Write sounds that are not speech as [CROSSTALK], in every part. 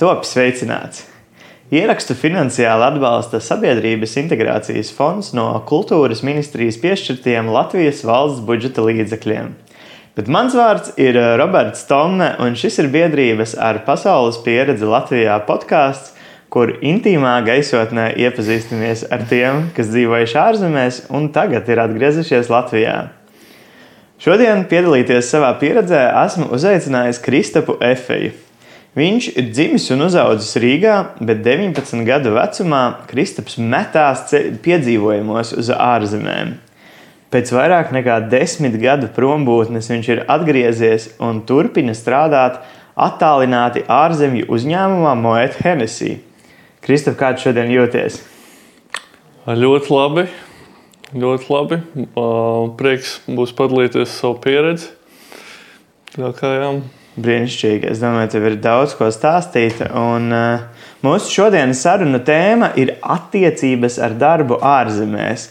Top sveicināts! Ierakstu finansiāli atbalsta Sabiedrības integrācijas fonds no Kultūras ministrijas piešķirtiem Latvijas valsts budžeta līdzekļiem. Bet mans vārds ir eh, Roberts Tomme, un šis ir biedrības ar pasaules pieredzi Latvijā podkāsts, kur intīmā gaisotnē iepazīstamies ar tiem, kas dzīvojuši ārzemēs un tagad ir atgriezušies Latvijā. Šodien piedalīties savā pieredzē esmu uzaicinājis Kristapu Efeju. Viņš ir dzimis un uzaugusi Rīgā, bet 19 gadu vecumā Kristaps metās piedzīvojumos uz ārzemēm. Pēc vairāk nekā desmit gadu prombūtnes viņš ir atgriezies un turpina strādāt attālināti ārzemju uzņēmumā Moet Hennessy. Kristap, kā tu šodien jūties? Ļoti labi. Ļoti labi. Prieks būs padalīties savu pieredzi. Tā kā jā. Brīnišķīgi. Es domāju, tev ir daudz ko stāstīt. Un, uh, mūsu šodienas sarunu tēma ir attiecības ar darbu ārzemēs.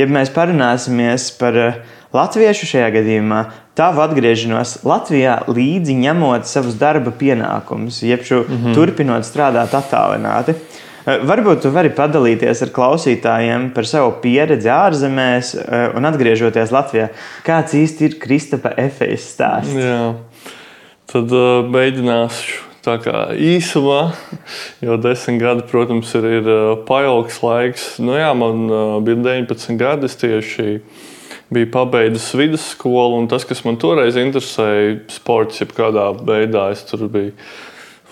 Ja mēs parunāsimies par uh, latviešu šajā gadījumā, tavu atgriešanos Latvijā līdzi ņemot savus darba pienākumus, jeb šo mm -hmm. turpinot strādāt attālināti. Eh, varbūt tu vari padalīties ar klausītājiem par savu pieredzi ārzemēs eh, un atgriežoties Latvijā. Kāds īsti ir Kristapa efekts stāsts? Jā. Tad uh, mēģināšu tā kā īsumā, jo desmit gadi, protams, ir, ir pailgs laiks. Nu, jā, man uh, bija 19 gadi, es tieši biju pabeidzis vidusskolu, un tas, kas man toreiz interesēja, sports, jebkādā veidā, es tur biju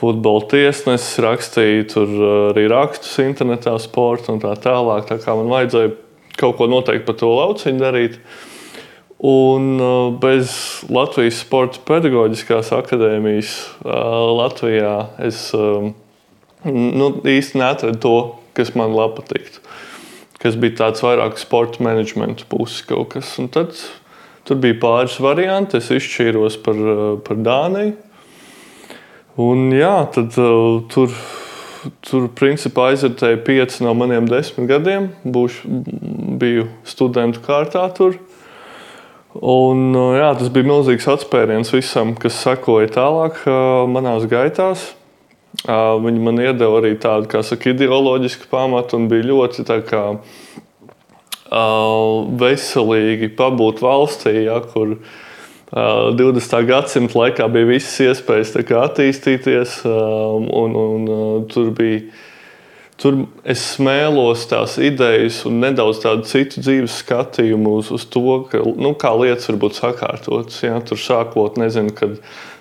futbola tiesnesis, rakstīju tur uh, arī rakstus internetā, sporta un tā tālāk. Tā kā man vajadzēja kaut ko noteikti par to lauciņu darīt. Un uh, bez Latvijas Sporta pedagoģiskās akadēmijas uh, Latvijā es um, nu, īsti neatradu to, kas man labi patiktu. Kas bija tāds vairāk sporta menedžmenta puses kaut kas. Un tad tur bija pāris varianti. Es izšķīros par, par Dāniju Un, jā, tad uh, tur, tur principā aizvērtēja pieci no maniem desmit gadiem. Būšu, biju studentu kārtā tur. Un, jā, tas bija milzīgs atspēriens visam, kas sekoja tālāk manās gaitās. Viņi man iedeva arī tādu, kā saka, ideoloģisku pamatu un bija ļoti kā veselīgi pabūt valstī, ja, kur uh, 20. gadsimta laikā bija visas iespējas attīstīties, un, un tur bija. Tur es smēlos tās idejas un nedaudz tādu citu dzīves skatījumu uz, uz to, ka, nu, kā lietas var būt sakārtotas. Ja? Tur sākot, nezinu, kad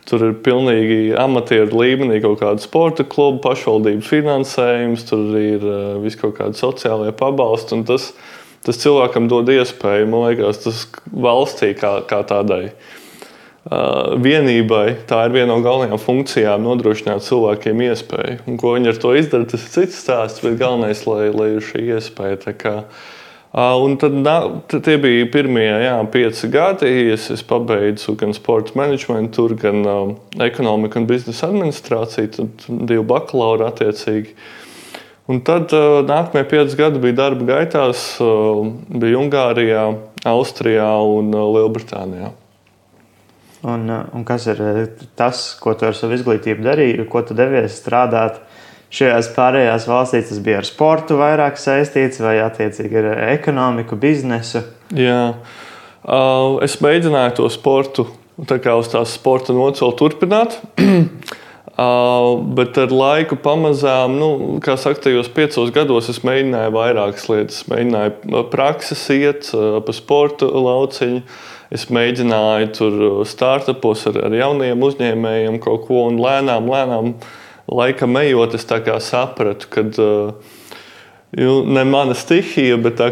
tur ir pilnīgi amatieru līmenī kaut kāda sporta kluba, pašvaldību finansējums, tur ir uh, vis kaut kādi sociālie pabalsti. Tas, tas cilvēkam dod iespēju, man liekas, tas valstī kā, kā tādai. Uh, vienībai tā ir viena no galvenajām funkcijām nodrošināt cilvēkiem iespēju. Un, ko viņi ar to izdara, tas ir cits stāsts, bet galvenais, lai, lai ir šī iespēja. Kā, un tad tie bija pirmie jā, pieci gadi. Es, es pabeidzu gan sporta menedžmentu, gan um, ekonomiku un biznesa administrāciju, tad divu bakalauru attiecīgi. Un tad uh, nākamie pieci gadi bija darba gaitās, uh, bija Ungārijā, Austrijā un uh, Lielbritānijā. Un, uh, un kas ir uh, tas, ko tu ar savu izglītību darīji, ko tu devies strādāt šajās pārējās valstīs? Tas bija ar sportu vairāk saistīts vai attiecīgi ar ekonomiku, biznesu? Jā, es mēģināju to sportu, tā kā uz tās sporta nocēlu turpināt. [CLEARS THROAT] Bet ar laiku pamazām, nu, kā saka, tajos piecos gados es mēģināju vairākas lietas. Mēģināju prakses iet pa sporta lauciņu. Uh, Es mēģināju tur uh, startupos ar, ar jauniem uzņēmējiem kaut ko, un lēnām, lēnām laikam ejot, es sapratu, ka uh, ne mana stihija, bet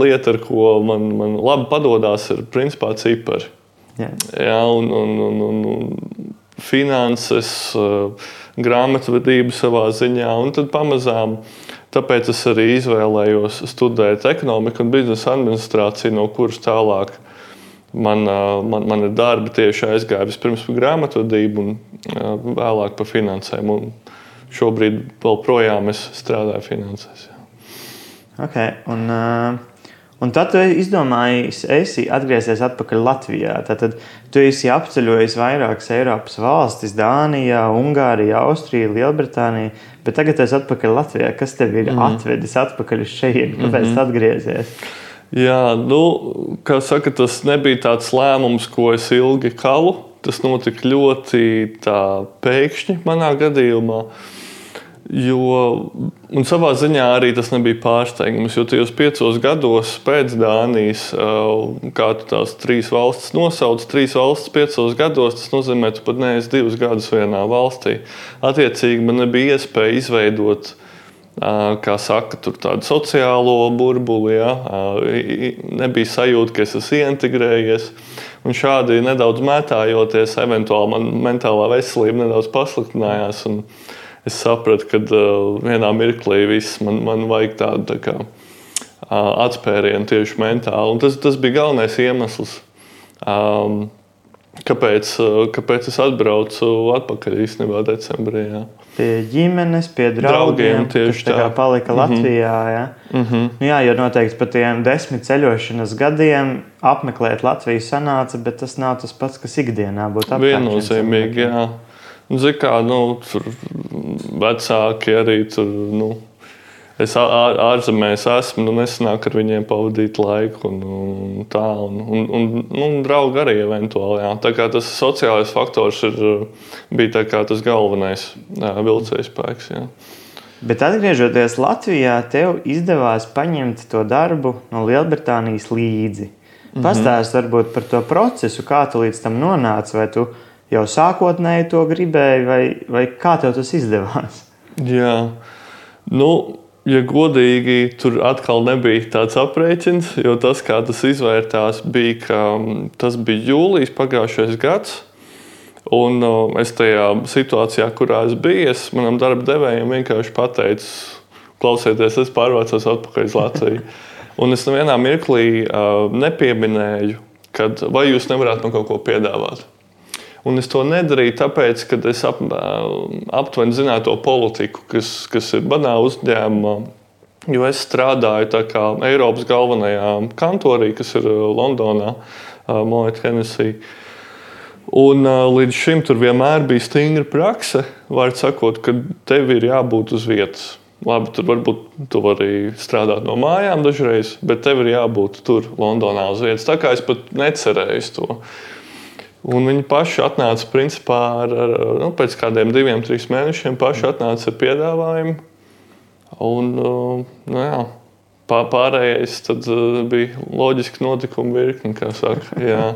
lieta, ar ko man, man labi padodas, ir principā cipari. Yeah. Jā, un, un, un, un, un finanses, uh, grāmatvedību savā ziņā, un tad pamazām. Tāpēc es arī izvēlējos studēt ekonomiku un biznesa administrāciju, no kuras tālāk Man, man, man ir darbi tieši aizgāja vispirms par grāmatvedību, un vēlāk par finansēm. Un šobrīd vēl projām es strādāju finansēs. Jā. Okay, un, Un tad tu izdomāji, esi atgriezies atpakaļ Latvijā. Tad tu esi apceļojis vairākas Eiropas valstis, Dānija, Ungārija, Austrija, Lielbritānija. Bet tagad es atpakaļ Latvijā. Kas tev ir mm. atvedis atpakaļ uz šejienu? Kāpēc mm -hmm. atgriezies? Jā, nu, kā saka, tas nebija tāds lēmums, ko es ilgi kalu. Tas notika ļoti pēkšņi manā gadījumā. Uh, Jo, un savā ziņā arī tas nebija pārsteigums, jo tajos piecos gados pēc Dānijas, kā tu tās trīs valstis nosauc, trīs valstis piecos gados, tas nozīmē, ka tu pat neesi divus gadus vienā valstī. Attiecīgi, man nebija iespēja izveidot kā saka, tādu sociālo burbuli. Ja? Nebija sajūta, ka es esmu ieintegrējies. Un šādi nedaudz mētājoties, eventuāli man mentālā veselība nedaudz pasliktinājās. Es sapratu, ka vienā mirklī viss man, man vajag tādu tā kā, atspērienu tieši mentāli. Un tas, tas bija galvenais iemesls. Um, Kāpēc, uh, kāpēc es atbraucu atpakaļ īstenībā decembrī? Jā. Pie ģimenes, pie draugiem. draugiem tieši tā. tā. Palika mm -hmm. Latvijā. Jā. Mm -hmm. jā, jo noteikti pat tiem desmit ceļošanas gadiem apmeklēt Latviju sanāca, bet tas nav tas pats, kas ikdienā būtu apgājis. Viennozīmīgi, jā. Ziniet, kā nu, tur vecāki arī tur. Nu, Es ārzemēs esmu, nu, nesanāk ar viņiem pavadīt laiku, un, un tā, un, un, un, un draugi arī eventuāli. Jā. Tā kā tas sociālais faktors ir, bija tas galvenais vilcējs spēks. Jā. Bet atgriežoties Latvijā, tev izdevās paņemt to darbu no Lielbritānijas līdzi. Mhm. Pastāst varbūt par to procesu, kā tu līdz tam nonāci, vai tu jau sākotnēji to gribēji, vai, vai kā tev tas izdevās? Jā, nu, ja godīgi, tur atkal nebija tāds aprēķins, jo tas, kā tas izvērtās, bija, ka mm, tas bija jūlijas pagājušais gads. Un es tajā situācijā, kurā es biju, es manam darba devējam vienkārši pateicu, klausieties, es pārvācos atpakaļ uz Latviju. [LAUGHS] Un es nevienā mirklī uh, nepieminēju, kad, vai jūs nevarētu man kaut ko piedāvāt. Un es to nedarīju, tāpēc, ka es ap, aptuveni zināju to politiku, kas, kas ir manā uzņēmumā. Jo es strādāju Eiropas galvenajā kantorī, kas ir Londonā, Monēta Hennessy. Un līdz šim tur vienmēr bija stingra prakse, var sakot, ka tev ir jābūt uz vietas. Labi, tur varbūt tu vari strādāt no mājām dažreiz, bet tev ir jābūt tur, Londonā, uz vietas. Tā kā es pat necerēju to. Un viņi paši atnāca principā ar, ar nu, pēc kādiem diviem, trim mēnešiem, paši atnāca ar piedāvājumu. Un, uh, nu, jā, pārējais tad, uh, bija loģiski notikumi virkni, kā saka. [LAUGHS] Jā.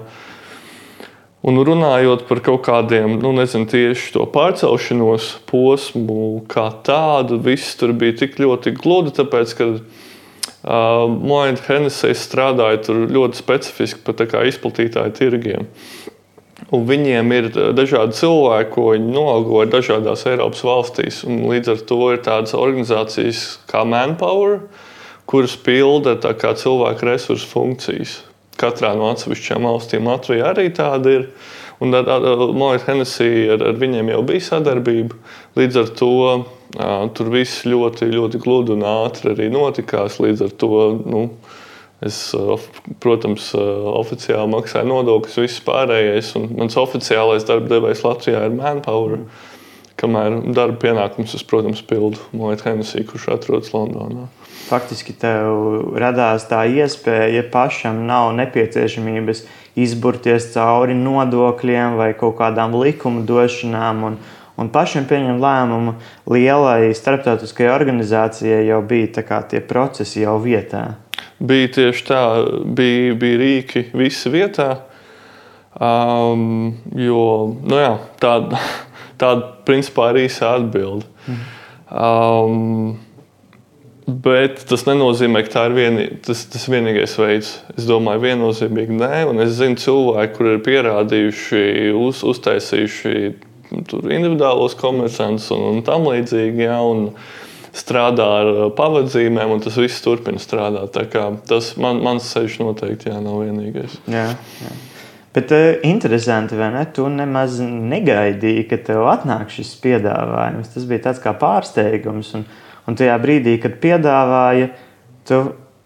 Un runājot par kaut kādiem, nu, nezinu, tieši to pārcelšanos posmu, kā tādu, viss tur bija tik ļoti gludi, tāpēc, ka uh, Moina Hennessy strādāja tur ļoti specifiski pat izplatītāju tirgiem. Un viņiem ir eh, dažādi cilvēki, ko viņi noalgoja dažādās Eiropas valstīs. Līdz ar to ir tādas organizācijas kā Manpower, kuras pilda cilvēku resursu funkcijas. Katrā no atsevišķām valstīm Latvijā arī tāda ir. Un Monēta Hennessy ar, ar viņiem jau bija sadarbība. Līdz ar to uh, tur viss ļoti, ļoti gludi un ātri arī notikās. Līdz ar to nu, Es, eh, protams, eh, oficiāli maksāju nodokļus, viss pārējais. Mans oficiālais darba devējs Latvijā ir Manpower. Kamēr darba pienākumus es, protams, pildu Monēta Hennessy, kurš atrodas Londonā. Faktiski tev radās tā iespēja, ja pašam nav nepieciešamības izburties cauri nodokļiem vai kaut kādām likuma došanām. Un, un pašam pieņemt lēmumu, lielai starptautiskajai organizācijai jau bija tie procesi jau vietā bija tieši tā, bija, bija rīki visi vietā. Um, jo nu jā, tāda, [LAUGHS] tāda principā ir īsa atbilde. Um, Bet tas nenozīmē, ka tā ir vieni, tas, tas vienīgais veids. Es domāju, viennozīmīgi nē. Un es zinu cilvēku, kuriem ir pierādījuši, uz, uztaisījuši individuālos komersantus un, un tam līdzīgi. Ja, un, uh, strādā ar uh, pavadzīmēm, un tas viss turpina strādāt. Tas man, mans ceļš noteikti jā, nav vienīgais. Jā, jā. Bet uh, interesanti, vai ne? Tu nemaz negaidīji, ka tev atnāk šis piedāvājums. Tas bija tāds kā pārsteigums. Un, un tajā brīdī, kad piedāvāja, tu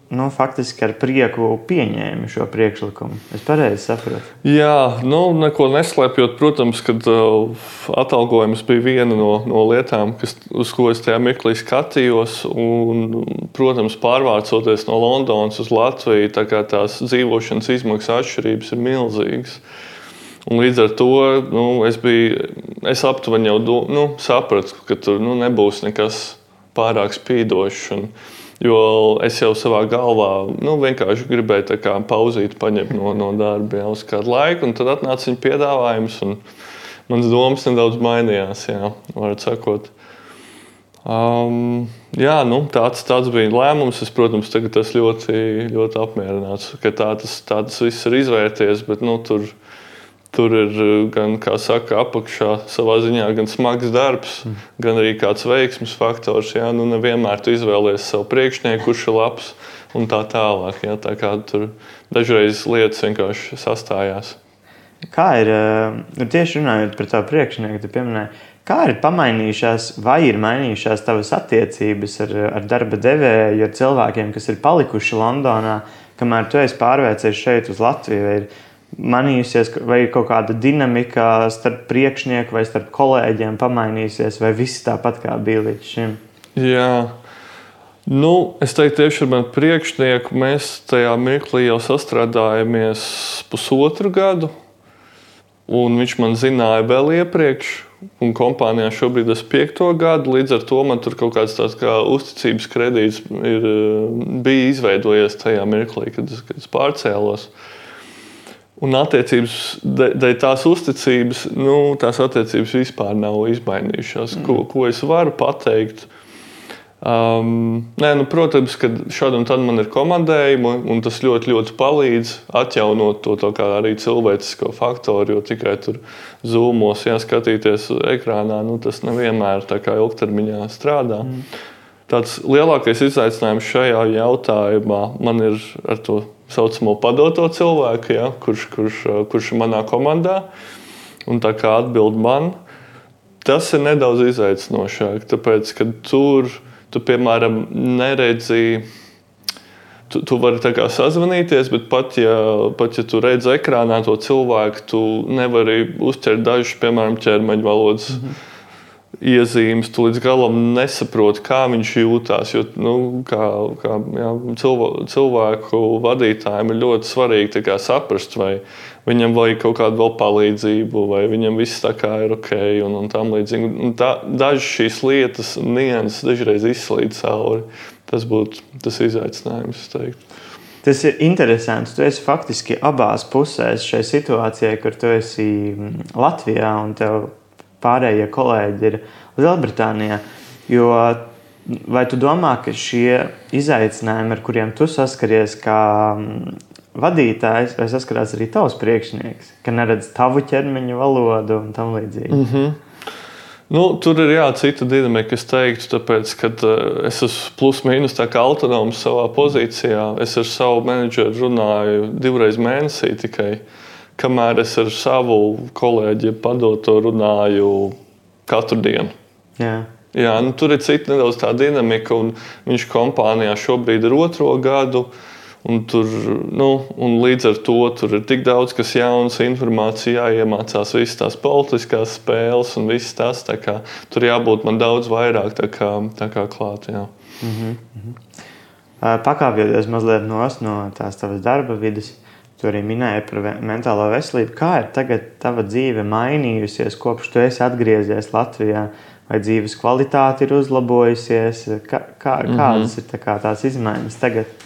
nu, faktiski ar prieku pieņēmi šo priekšlikumu. Es pareizi saprotu. Jā, nu, neko neslēpjot, protams, ka uh, atalgojums bija viena no, no lietām, kas, uz ko es tajā mirklī skatījos. Un, protams, pārvācoties no Londonas uz Latviju, tā tās dzīvošanas izmaksas atšķirības ir milzīgas. Un līdz ar to nu, es, biju, es aptuveni jau do, nu, sapratu, ka tur nu, nebūs nekas pārāk spīdošs. Un, Jo es jau savā galvā nu, vienkārši gribēju pauzīt, paņemt no, no darba jau uz kādu laiku, un tad atnāca viņa piedāvājums. Mans domas nedaudz mainījās, jā, varētu sakot. Um, jā, nu, tāds, tāds bija lēmums. Es, protams, tagad esmu ļoti, ļoti apmierināts, ka tā tas, tā tas viss ir izvērties. Bet nu, tur, Tur ir eh, gan, kā saka, apakšā savā ziņā gan smags darbs, mm. gan arī kāds veiksmes faktors. Jā, nu nevienmēr tu izvēlies savu priekšnieku, kurš ir labs un tā tālāk. Jā, tā kā tur dažreiz lietas vienkārši sastājās. Kā ir eh, nu, tieši runājot par tavu priekšnieku, tu pieminēji, kā ir pamainījušās vai ir mainījušās tavas attiecības ar, ar darba devēju, ar cilvēkiem, kas ir palikuši Londonā, kamēr tu esi pārvērties šeit uz Latviju? Manījusies, vai ir kaut kāda dinamika starp priekšnieku vai starp kolēģiem pamainījusies, vai viss tāpat kā bija līdz šim? Jā. Nu, es teiktu, tieši ar manu priekšnieku mēs tajā mirklī jau sastrādājāmies pusotru gadu. Un viņš man zināja vēl iepriekš, un kompānijā šobrīd ir piekto gadu. Līdz ar to man tur kaut kāds tāds kā uzticības kredīts ir, bija izveidojies tajā mirklī, kad es, kad es pārcēlos. Uh, Un attiecības, dēļ tās uzticības, nu, tās attiecības vispār nav izmainījušās. Mm. Ko, ko es varu pateikt? Um, nē, nu, protams, ka šādi un tad man ir komandējumi, un tas ļoti, ļoti palīdz atjaunot to, to arī cilvēcisko faktoru. Jo tikai tur zūmos, jāskatīties ekrānā, nu, tas nevienmēr tā kā ilgtermiņā strādā. Mm. Tāds lielākais izaicinājums šajā jautājumā man ir ar to saucamo padoto cilvēku, ja, kurš, kurš, kurš ir manā komandā. Un tā kā atbild man, tas ir nedaudz izaicinošāk. Tāpēc, ka tur tu, piemēram, neredzi. Tu, tu vari sazvanīties, bet pat ja, pat ja tu redzi ekrānā to cilvēku, tu nevari uztvert dažus, piemēram, ķermeņa valodas mm -hmm iezīmes, tu līdz galam nesaproti, kā viņš jūtas. Jo nu, kā, kā, jā, cilvēku, cilvēku vadītājiem ir ļoti svarīgi kā, saprast, vai viņam vajag kaut kādu vēl palīdzību, vai viņam viss tā kā ir ok, un, un tam līdzīgi. Dažas šīs lietas, nianses dažreiz izslīd cauri. Tas būtu tas izaicinājums. Tas ir interesanti. Tu esi faktiski abās pusēs šai situācijai, kur tu esi Latvijā un tev pārējie kolēģi ir Lielbritānijā. Jo vai tu domā, ka šie izaicinājumi, ar kuriem tu saskaries kā mm, vadītājs, vai saskarās arī tavs priekšnieks, ka neredz tavu ķermeņa valodu un tam līdzīgi? Mm -hmm. Nu, tur ir jā, cita dinamika, es teiktu, tāpēc, ka uh, es esmu plus-mínus autonoms savā pozīcijā. Es ar savu menedžeru runāju divreiz mēnesī tikai. Uh, kamēr es ar savu kolēģi padoto runāju katru dienu. Jā. Jā, nu, tur ir cita nedaudz tā dinamika, un viņš kompānijā šobrīd ir otro gadu. Un tur, nu, un līdz ar to tur ir tik daudz kas jauns, informācija jāiemācās, visas tās politiskās spēles un viss tas. Kā, tur jābūt man daudz vairāk tā kā, tā kā klāt. Jā. Mm -hmm. Pakāpjoties mazliet no tās tavas darba vidas, Tu arī minēji par mentālo veselību. Kā ir tagad tava dzīve mainījusies, kopš tu esi atgriezies Latvijā? Vai dzīves kvalitāte ir uzlabojusies? Kā, kā, mhm. kādas mm -hmm. ir tā tās izmaiņas tagad?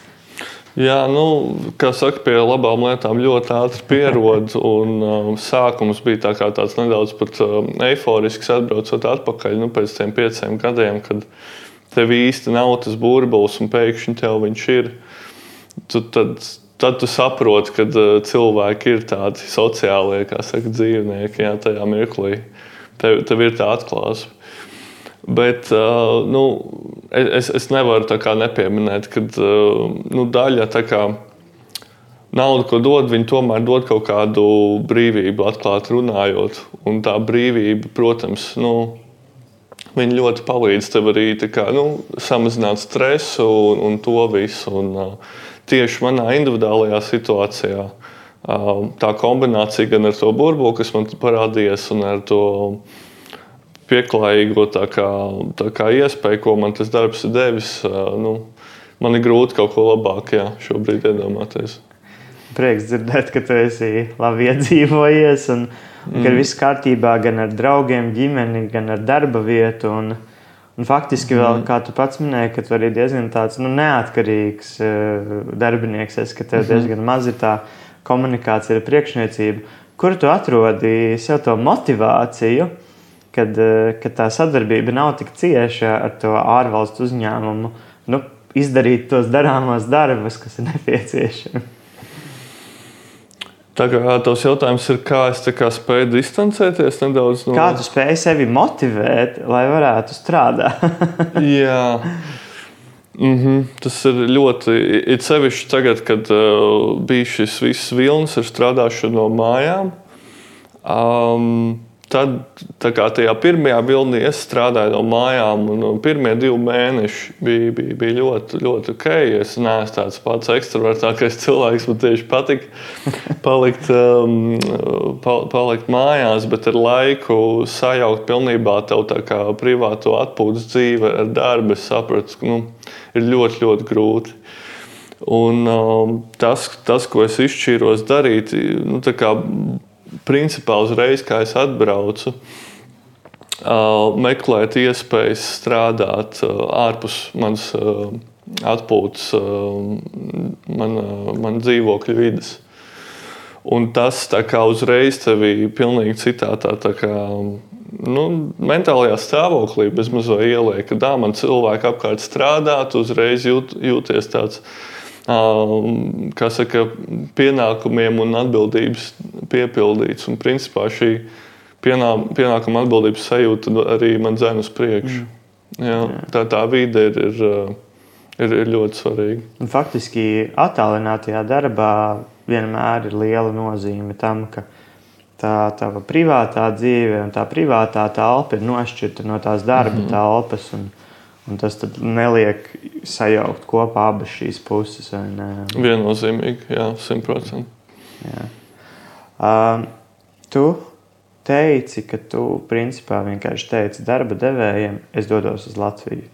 Jā, nu, kā saka, pie labām lietām ļoti ātri pierod. [LAUGHS] Un, um, sākums bija tā tāds nedaudz pat, um, eiforisks, atbraucot atpakaļ nu, pēc tam pieciem gadiem, kad tev īsti nav tas burbulis un pēkšņi tev viņš ir. Tu, tad tad tu saproti, ka uh, cilvēki ir tādi sociālie, kā saka, dzīvnieki, jā, tajā mirklī. Tev, tev ir tā atklāsme. Bet uh, nu, es, es nevaru nepieminēt, ka uh, nu, daļa tā kā nauda, ko dod, viņi tomēr dod kaut kādu brīvību, atklāti runājot. Un tā brīvība, protams, nu, Viņi ļoti palīdz tev arī kā, nu, samazināt stresu un, un to visu. Un, uh, tieši manā individuālajā situācijā tā kombinācija gan ar to burbuli, kas man parādījās, un ar to pieklājīgo tā kā, tā kā iespēju, ko man tas darbs ir devis, nu, man ir grūti kaut ko labāk jā, šobrīd iedomāties. Prieks dzirdēt, ka tu esi labi iedzīvojies. Un Mm. Ka viss kārtībā gan ar draugiem, ģimeni, gan ar darba vietu. Un, un faktiski, vēl, mm. kā tu pats minēji, ka tu arī diezgan tāds nu, neatkarīgs uh, darbinieks, es, ka tev -hmm. diezgan maz ir tā komunikācija ar priekšniecību. Kur tu atrodi sev to motivāciju, kad, uh, kad tā sadarbība nav tik cieša ar to ārvalstu uzņēmumu, nu, izdarīt tos darāmos darbus, kas ir nepieciešami? Tā kā tavs jautājums ir, kā es kā spēju distancēties nedaudz no. Kā tu spēj sevi motivēt, lai varētu strādāt? [LAUGHS] Jā. Mm -hmm. Tas ir ļoti. Ir sevišķi tagad, kad uh, bija šis viss vilnis ar strādāšanu no mājām. Um, Tad, kā tajā pirmajā vilnī, es strādāju no mājām, un pirmie divi mēneši bija, bija, bija ļoti, ļoti ok. Es neesmu tāds pats ekstravertākais cilvēks, man tieši patika [LAUGHS] palikt, um, palikt mājās, bet ar laiku sajaukt pilnībā tev tā kā privāto atpūtas dzīve ar darbu. Es sapratu, ka nu, ir ļoti, ļoti grūti. Un, um, tas, tas, ko es izšķīros darīt, nu, principā uzreiz, kā es atbraucu, meklēt iespējas strādāt ārpus manas atpūtas, man, man dzīvokļa vidas. Un tas kā, uzreiz tevi pilnīgi citā tā, tā kā, nu, mentālajā stāvoklī bezmazliet ieliek, ka tā man cilvēki apkārt strādā, tu uzreiz jūt, jūties tāds saka, pienākumiem un atbildības piepildīts. Un principā šī pienā, pienākuma atbildības sajūta arī man dzēna uz priekšu. Mm. Jā, tā, tā vide ir, ir, ir, ir ļoti svarīga. Un faktiski attālinātajā darbā vienmēr ir liela nozīme tam, ka tā tava privātā dzīve un tā privātā telpa ir nošķirta no tās darba mm -hmm. telpas. Un, Un tas neliek sajaukt kopā abas šīs puses. Viennozīmīgi, jā, simtprocentīgi. Uh, tu teici, ka tu principā vienkārši teici darba devējiem, es dodos uz Latviju.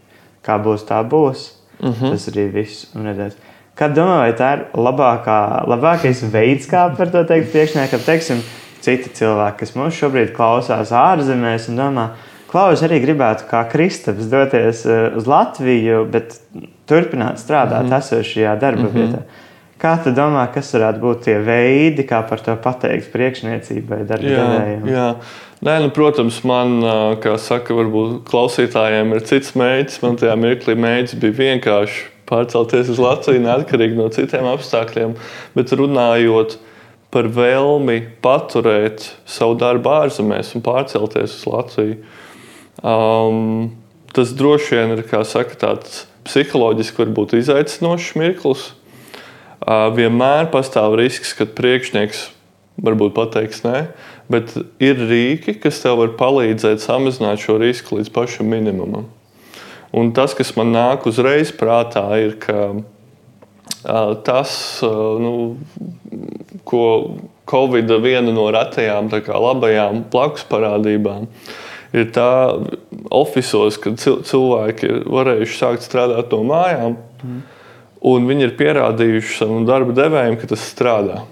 Kā būs, tā būs. Uh mhm. -huh. Tas arī viss. Kā domā, vai tā ir labākā, labākais veids, kā par to teikt priekšniekam, teiksim, citi cilvēki, kas mums šobrīd klausās ārzemēs un domā, Klaus arī gribētu, kā Kristaps, doties eh, uz Latviju, bet turpināt strādāt mm -hmm. esošajā darba mm -hmm. vietā. Kā tu domā, kas varētu būt tie veidi, kā par to pateikt priekšniecībai, darba devējiem? Jā. Nē, nu, protams, man, kā saka, varbūt klausītājiem ir cits mēģis. Man tajā mirklī mēģis bija vienkārši pārcelties uz Latviju, neatkarīgi no citiem apstākļiem. Bet runājot par vēlmi paturēt savu darbu ārzemēs un pārcelties uz Latviju, Um, tas droši vien ir saka, tāds psiholoģiski varbūt izaicinošs mirklis. Uh, vienmēr pastāv risks, ka priekšnieks varbūt pateiks nē, bet ir rīki, kas tev var palīdzēt samazināt šo risku līdz pašam minimumam. Un tas, kas man nāk uzreiz prātā, ir, ka uh, tas, uh, nu, ko Covid viena no retajām labajām blakus parādībām ir ir tā oficiālos, kad cilvēki ir varējuši sākt strādāt no mājām, mm. un viņi ir pierādījuši savam darba devējiem, ka tas strādā.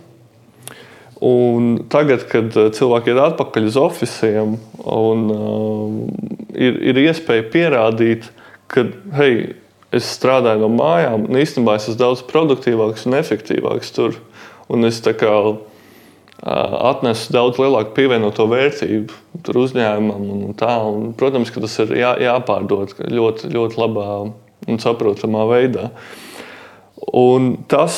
Un tagad, kad uh, cilvēki ir atpakaļ uz oficiāliem, uh, ir, ir iespēja pierādīt, ka, hei, es strādāju no mājām, un īstenībā es esmu daudz produktīvāks un efektīvāks tur. Un es tā kā atnes daudz lielāku pievienoto vērtību uzņēmumam. Un tā, un, protams, ka tas ir jā, jāpārdod ļoti, ļoti labā un saprotamā veidā. Un tas,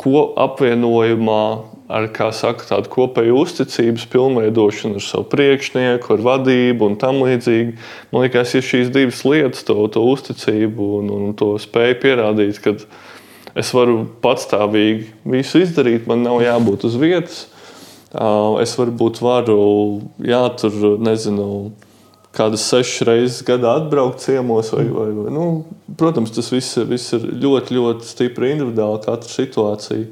ko apvienojumā ar saka, tādu kopēju uzticības pilnveidošanu ar savu priekšnieku, ar vadību un tam līdzīgi. Man liekas, ja šīs divas lietas, to, to uzticību un, un to spēju pierādīt, ka es varu patstāvīgi visu izdarīt, man nav jābūt uz vietas. Es varbūt varu, jā, tur nezinu, kādas sešas reizes gadā atbraukt ciemos. Vai, vai, vai, nu, protams, tas viss, viss ir ļoti, ļoti stipri individuāli, katra situācija.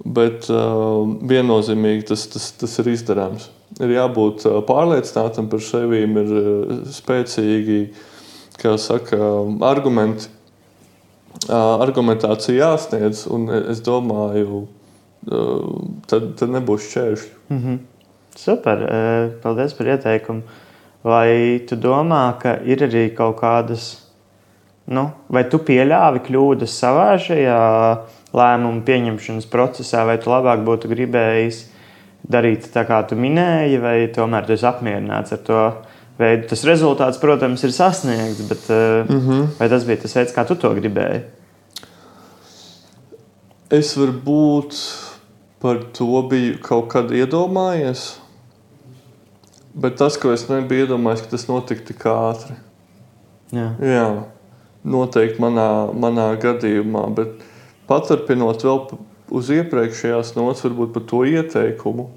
Bet uh, viennozīmīgi tas, tas, tas ir izdarāms. Ir jābūt uh, pārliecinātam par sevi, ir uh, spēcīgi saka, argumenti, uh, argumentācija jāsniedz. Es domāju, uh, tad, tad nebūs šķēršļi. Mm -hmm. Super, paldies par ieteikumu. Vai tu domā, ka ir arī kaut kādas, nu, vai tu pieļāvi kļūdas savā šajā lēmumu pieņemšanas procesā, vai tu labāk būtu gribējis darīt tā, kā tu minēji, vai tomēr tu esi apmierināts ar to veidu? Tas rezultāts, protams, ir sasniegts, bet mm -hmm. vai tas bija tas veids, kā tu to gribēji? Es varbūt par to biju kaut kad iedomājies. Bet tas, ko es nebiju iedomājies, ka tas notika tik ātri. Jā, Jā noteikti manā, manā gadījumā. Bet paturpinot vēl uz iepriekšējās nots, varbūt par to ieteikumu.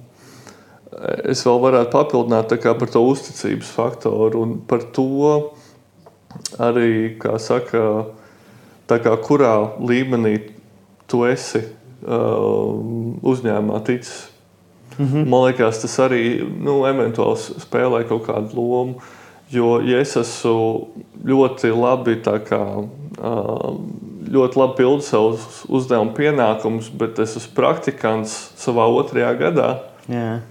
Es vēl varētu papildināt par to uzticības faktoru un par to arī, kā saka, kā kurā līmenī tu esi uzņēmumā ticis Mm -hmm. Man liekas, tas arī nu, eventuāli spēlē kaut kādu lomu. Jo, ja es esmu ļoti labi, kā, ļoti labi pildu savus uzdevumu pienākumus, bet es esmu praktikants savā otrajā gadā, yeah.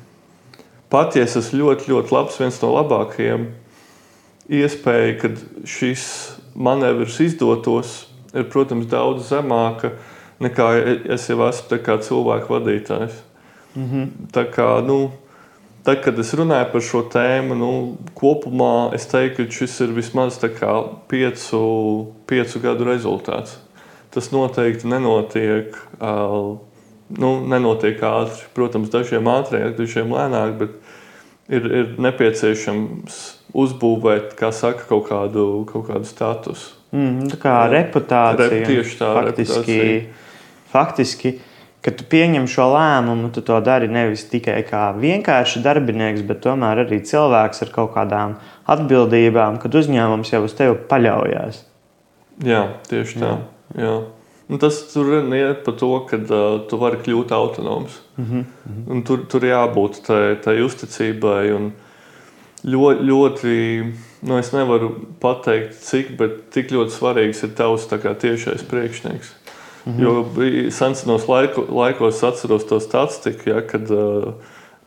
pat ja es esmu ļoti, ļoti labs, viens no labākajiem, iespēja, ka šis manevrs izdotos, ir, protams, daudz zemāka nekā es jau esmu cilvēku vadītājs. Mm -hmm. Tā kā, nu, tad, kad es runāju par šo tēmu, nu, kopumā es teiktu, ka šis ir vismaz piecu, piecu gadu rezultāts. Tas noteikti nenotiek, uh, nu, nenotiek ātri. Protams, dažiem ātrāk, dažiem lēnāk, bet ir, ir nepieciešams uzbūvēt, kā saka, kaut kādu, kaut kādu statusu. Mm, tā kā reputācija. Rep, tieši tā, faktiski, reputācija. Faktiski kad tu pieņem šo lēmumu, tu to dari nevis tikai kā vienkārši darbinieks, bet tomēr arī cilvēks ar kaut kādām atbildībām, kad uzņēmums jau uz tevi paļaujas. Jā, tieši tā. Jā. Jā. Un tas tur iet par to, ka uh, tu vari kļūt autonoms. Mm -hmm. Un tur, tur jābūt tai, uzticībai. Ļoti, ļoti, nu es nevaru pateikt, cik, bet tik ļoti svarīgs ir tavs tiešais priekšnieks. Mhm. Jo senos laiko, laikos atceros to statistiku, ja, kad uh,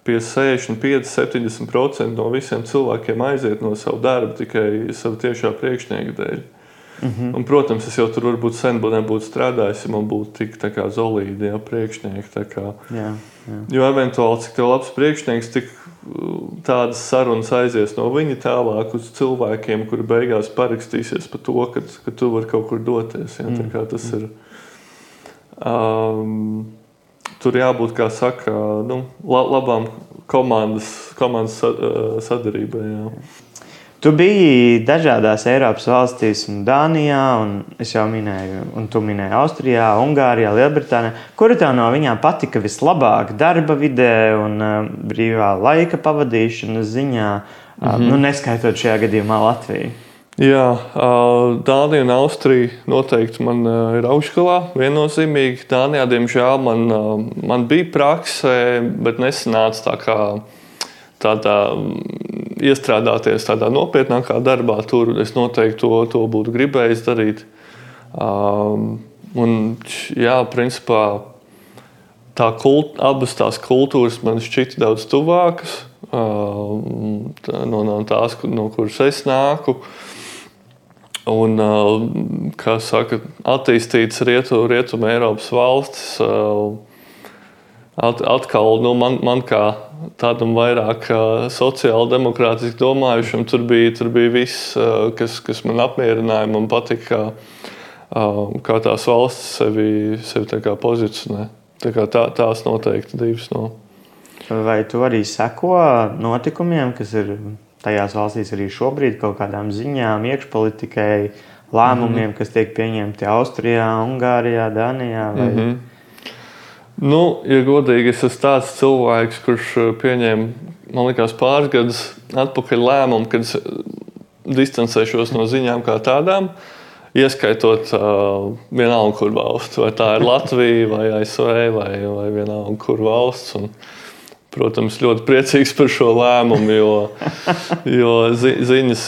pie 65, 70% no visiem cilvēkiem aiziet no sava darba tikai sava tiešā priekšnieka dēļ. Mm -hmm. Un, protams, es jau tur varbūt sen nebūtu strādājis, ja man būtu tik zelīti ja, priekšnieki. Kā. Jā, jā. Jo eventuāli, cik tev labs priekšnieks, tik tādas sarunas aizies no viņa tālāk uz cilvēkiem, kuri beigās parakstīsies par to, ka, ka tu vari kaut kur doties. Ja, mm. Tas ir Um, tur jābūt, kā saka, nu, labām komandas, komandas uh, sadarbībai. Tu biji dažādās Eiropas valstīs, un Dānijā, un es jau minēju, un tu minēji Austrijā, Ungārijā, Lielbritānijā. Kura tev no viņām patika vislabāk darba vidē un uh, brīvā laika pavadīšanas ziņā, mm -hmm. nu, neskaitot šajā gadījumā Latviju? Jā, Dānija un Austrija noteikti man ir augšgalā. Viennozīmīgi, Dānijā, diemžēl, man, man bija prakse, bet nesanāca tā kā tādā iestrādāties tādā nopietnākā darbā. Tur es noteikti to, to būtu gribējis darīt. Un, jā, principā tā kult, abas tās kultūras man šķita daudz tuvākas no, no tās, no kuras es nāku. Uh, Un, kā saka, attīstītas rietumu rietu Eiropas valstis, atkal nu, man, man kā tādam vairāk sociāli demokrātiski domājušam, tur bija, tur bija viss, kas, kas man apmierināja. Man patika, kā, kā tās valstis sevi, sevi pozicionē. Tā kā tā, tās noteikti divas no. Vai tu arī seko notikumiem, kas ir tajās valstīs arī šobrīd kaut kādām ziņām, iekšpolitikai, lēmumiem, mm. kas tiek pieņemti Austrijā, Ungārijā, Dānijā? Vai... Mm -hmm. Nu, ja godīgi, es esmu tāds cilvēks, kurš eh, pieņem man liekas, pāris gadus atpakaļ lēmumu, kad es distancēšos no ziņām kā tādām. Ieskaitot uh, vienalga, kur valsts, vai tā ir Latvija, vai ASV, vai, vai vienalga, kur valsts. Un, protams, ļoti priecīgs par šo lēmumu, jo, jo zi, ziņas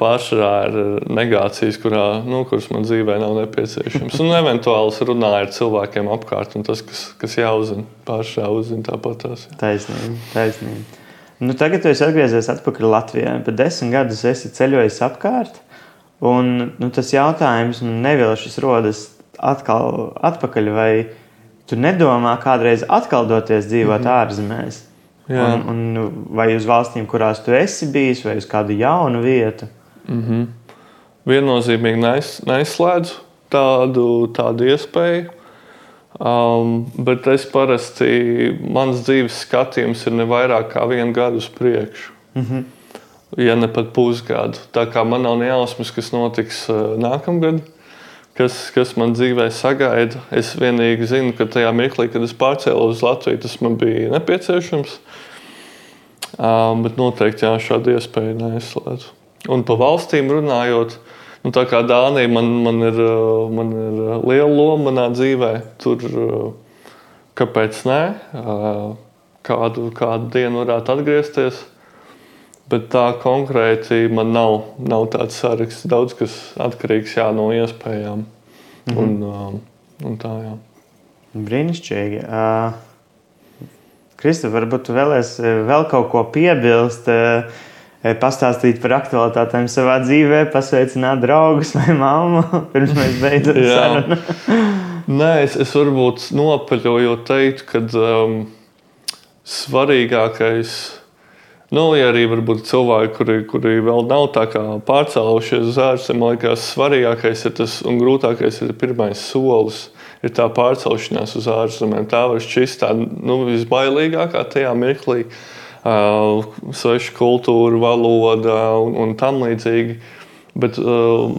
pārsvarā ir negācijas, kurā, nu, kuras man dzīvē nav nepieciešamas. Un eventuāli runāju ar cilvēkiem apkārt, un tas, kas, kas jāuzzina, pārsvarā uzzina tāpat. Tās, jā. Taisnība, taisnība. Nu, tagad jūs atgriezīsieties atpakaļ Latvijā. Pēc desmit gadus esat ceļojis apkārt. Un, nu, tas jautājums nu, nevilšas rodas atkal atpakaļ. Vai tu nedomā kādreiz atkal doties dzīvot mm -hmm. ārzemēs? Jā. Un, un vai uz valstīm, kurās tu esi bijis, vai uz kādu jaunu vietu? Mm -hmm. Viennozīmīgi neizslēdzu tādu, tādu iespēju. Um, bet es parasti, mans dzīves skatījums ir ne vairāk kā vienu gadu uz priekšu. Mm -hmm. Ja ne pat pusgadu. Tā kā man nav nejausmas, kas notiks uh, nākamgad, kas, kas man dzīvē sagaida. Es vienīgi zinu, ka tajā mirklī, kad es pārcēlos uz Latviju, tas man bija nepieciešams. Um, bet noteikti jā, šādu iespēju neizslēdzu. Un par valstīm runājot, Nu, tā kā Dānija man, man, ir, man ir liela loma manā dzīvē, tur kāpēc nē, kādu, kādu dienu varētu atgriezties. Bet tā konkrēti man nav, nav tāds saraksts. Daudz kas atkarīgs jā, no iespējām. Mm -hmm. un, un tā, jā. Brīnišķīgi. Uh, Kristof, varbūt tu vēlēsies vēl kaut ko piebilst. Uh, Eh, pastāstīt par aktualitātēm savā dzīvē, pasveicināt draugus vai mammu [LAUGHS] pirms mēs beidzam sarunu. [LAUGHS] Nē, es, es varbūt nopaļoju teikt, ka um, svarīgākais. Nu, ja arī varbūt cilvēki, kuri, kuri vēl nav pārcēlušies uz ārzemēm, man liekas, svarīgākais ir tas un grūtākais ir pirmais solis. Ir tā pārcelšanās uz ārzemēm. Tā var šķist tā nu, visbailīgākā tajā mirklī. Uh, sveša kultūra, valoda un, un tam līdzīgi. Bet uh,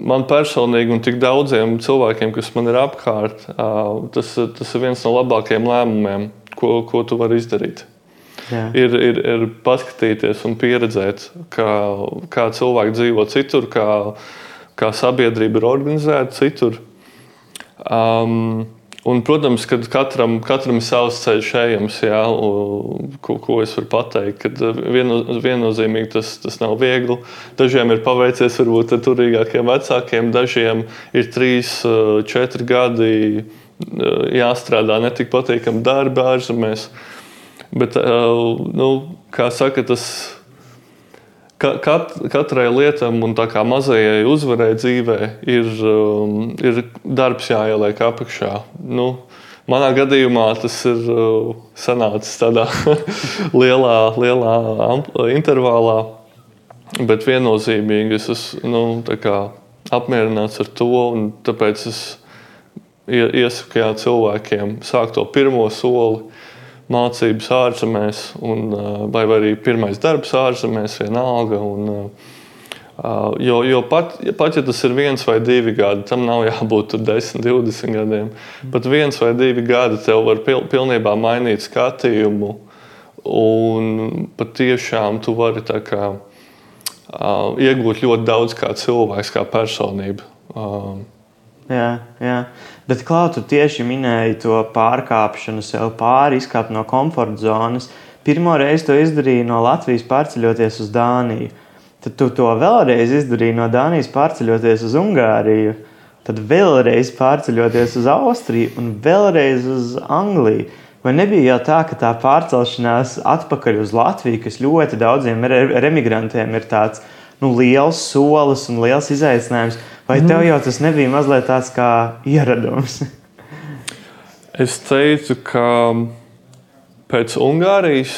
man personīgi un tik daudziem cilvēkiem, kas man ir apkārt, uh, tas, tas ir viens no labākajiem lēmumiem, ko, ko tu vari izdarīt. Ir, ir, ir paskatīties un pieredzēt, kā, kā cilvēki dzīvo citur, kā, kā sabiedrība ir organizēta citur. Um, Un, protams, ka katram, katram ir savs ceļš ejams, jā, ko, ko es varu pateikt. Kad uh, vieno, viennozīmīgi tas, tas nav viegli. Dažiem ir paveicies varbūt ar turīgākiem vecākiem, dažiem ir trīs, uh, četri gadi uh, jāstrādā netik patīkami darbi ārzemēs. Bet, nu, kā saka, tas kat, katrai lietam un tā kā mazajai uzvarai dzīvē ir, um, ir darbs jāieliek apakšā. Nu, manā gadījumā tas ir sanācis tādā [LAUGHS] lielā, lielā intervālā, bet viennozīmīgi es esmu nu, apmierināts ar to. Tāpēc es iesaku cilvēkiem sākt to pirmo soli mācības ārzemēs, un, vai arī pirmais darbs ārzemēs, vienalga. Un, Jo, jo pat, pat ja tas ir viens vai divi gadi, tam nav jābūt 10, 20 gadiem. Pat viens vai divi gadi tev var pil, pilnībā mainīt skatījumu. Un patiešām tu vari kā, iegūt ļoti daudz kā cilvēks, kā personība. Jā, jā. Bet, Klau, tu tieši minēji to pārkāpšanu sev pāri, izkāpt no komforta zonas. Pirmo reizi to izdarīji no Latvijas pārceļoties uz Dāniju. Tad tu to vēlreiz izdarīji no Dānijas pārceļoties uz Ungāriju, tad vēlreiz pārceļoties uz Austriju un vēlreiz uz Angliju. Vai nebija jau tā, ka tā pārcelšanās atpakaļ uz Latviju, kas ļoti daudziem emigrantiem ir tāds nu, liels solis un liels izaicinājums, Vai tev jau tas nebija mazliet tāds kā ieradums? es teicu, ka pēc Ungārijas,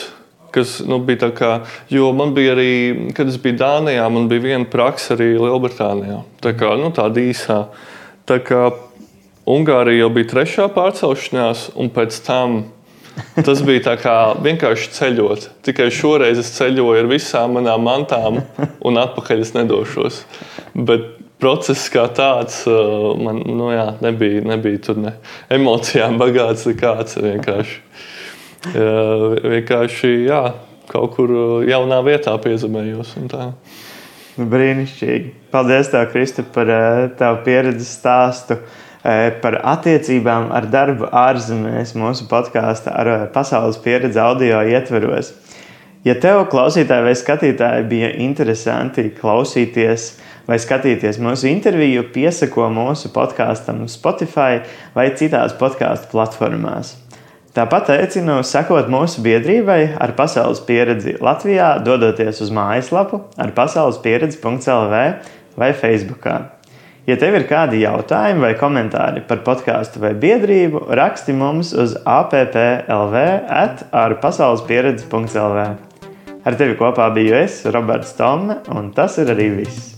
kas nu, bija tā kā, jo man bija arī, kad es biju Dānijā, man bija viena praksa arī Lielbritānijā. Tā kā nu, tāda īsā. Tā kā Ungārija jau bija trešā pārcelšanās, un pēc tam Tas bija tā kā vienkārši ceļot. Tikai šoreiz es ceļoju ar visām manām mantām, un atpakaļ es nedošos. Bet process kā tāds man nu, jā, nebija, nebija tur ne emocijām bagāts nekāds. Vienkārši, vienkārši jā, kaut kur jaunā vietā piezemējos. Brīnišķīgi. Paldies, tev, Kristi, par tavu pieredzi stāstu par attiecībām ar darbu ārzemēs mūsu podkāstā ar pasaules pieredzi audio ietveros. Ja tev, klausītāji vai skatītāji, bija interesanti klausīties vai skatīties mūsu interviju, piesako mūsu podkāstam Spotify vai citās podkāstu platformās. Tāpat aicinu sekot mūsu biedrībai ar pasaules pieredzi Latvijā, dodoties uz mājaslapu ar pasaules pieredzi.lv vai Facebook. Ja tev ir kādi jautājumi vai komentāri par podkāstu vai biedrību, raksti mums uz applv at pasaules pieredzi.lv. Ar tevi kopā biju es, Roberts Tomme, un tas ir arī viss.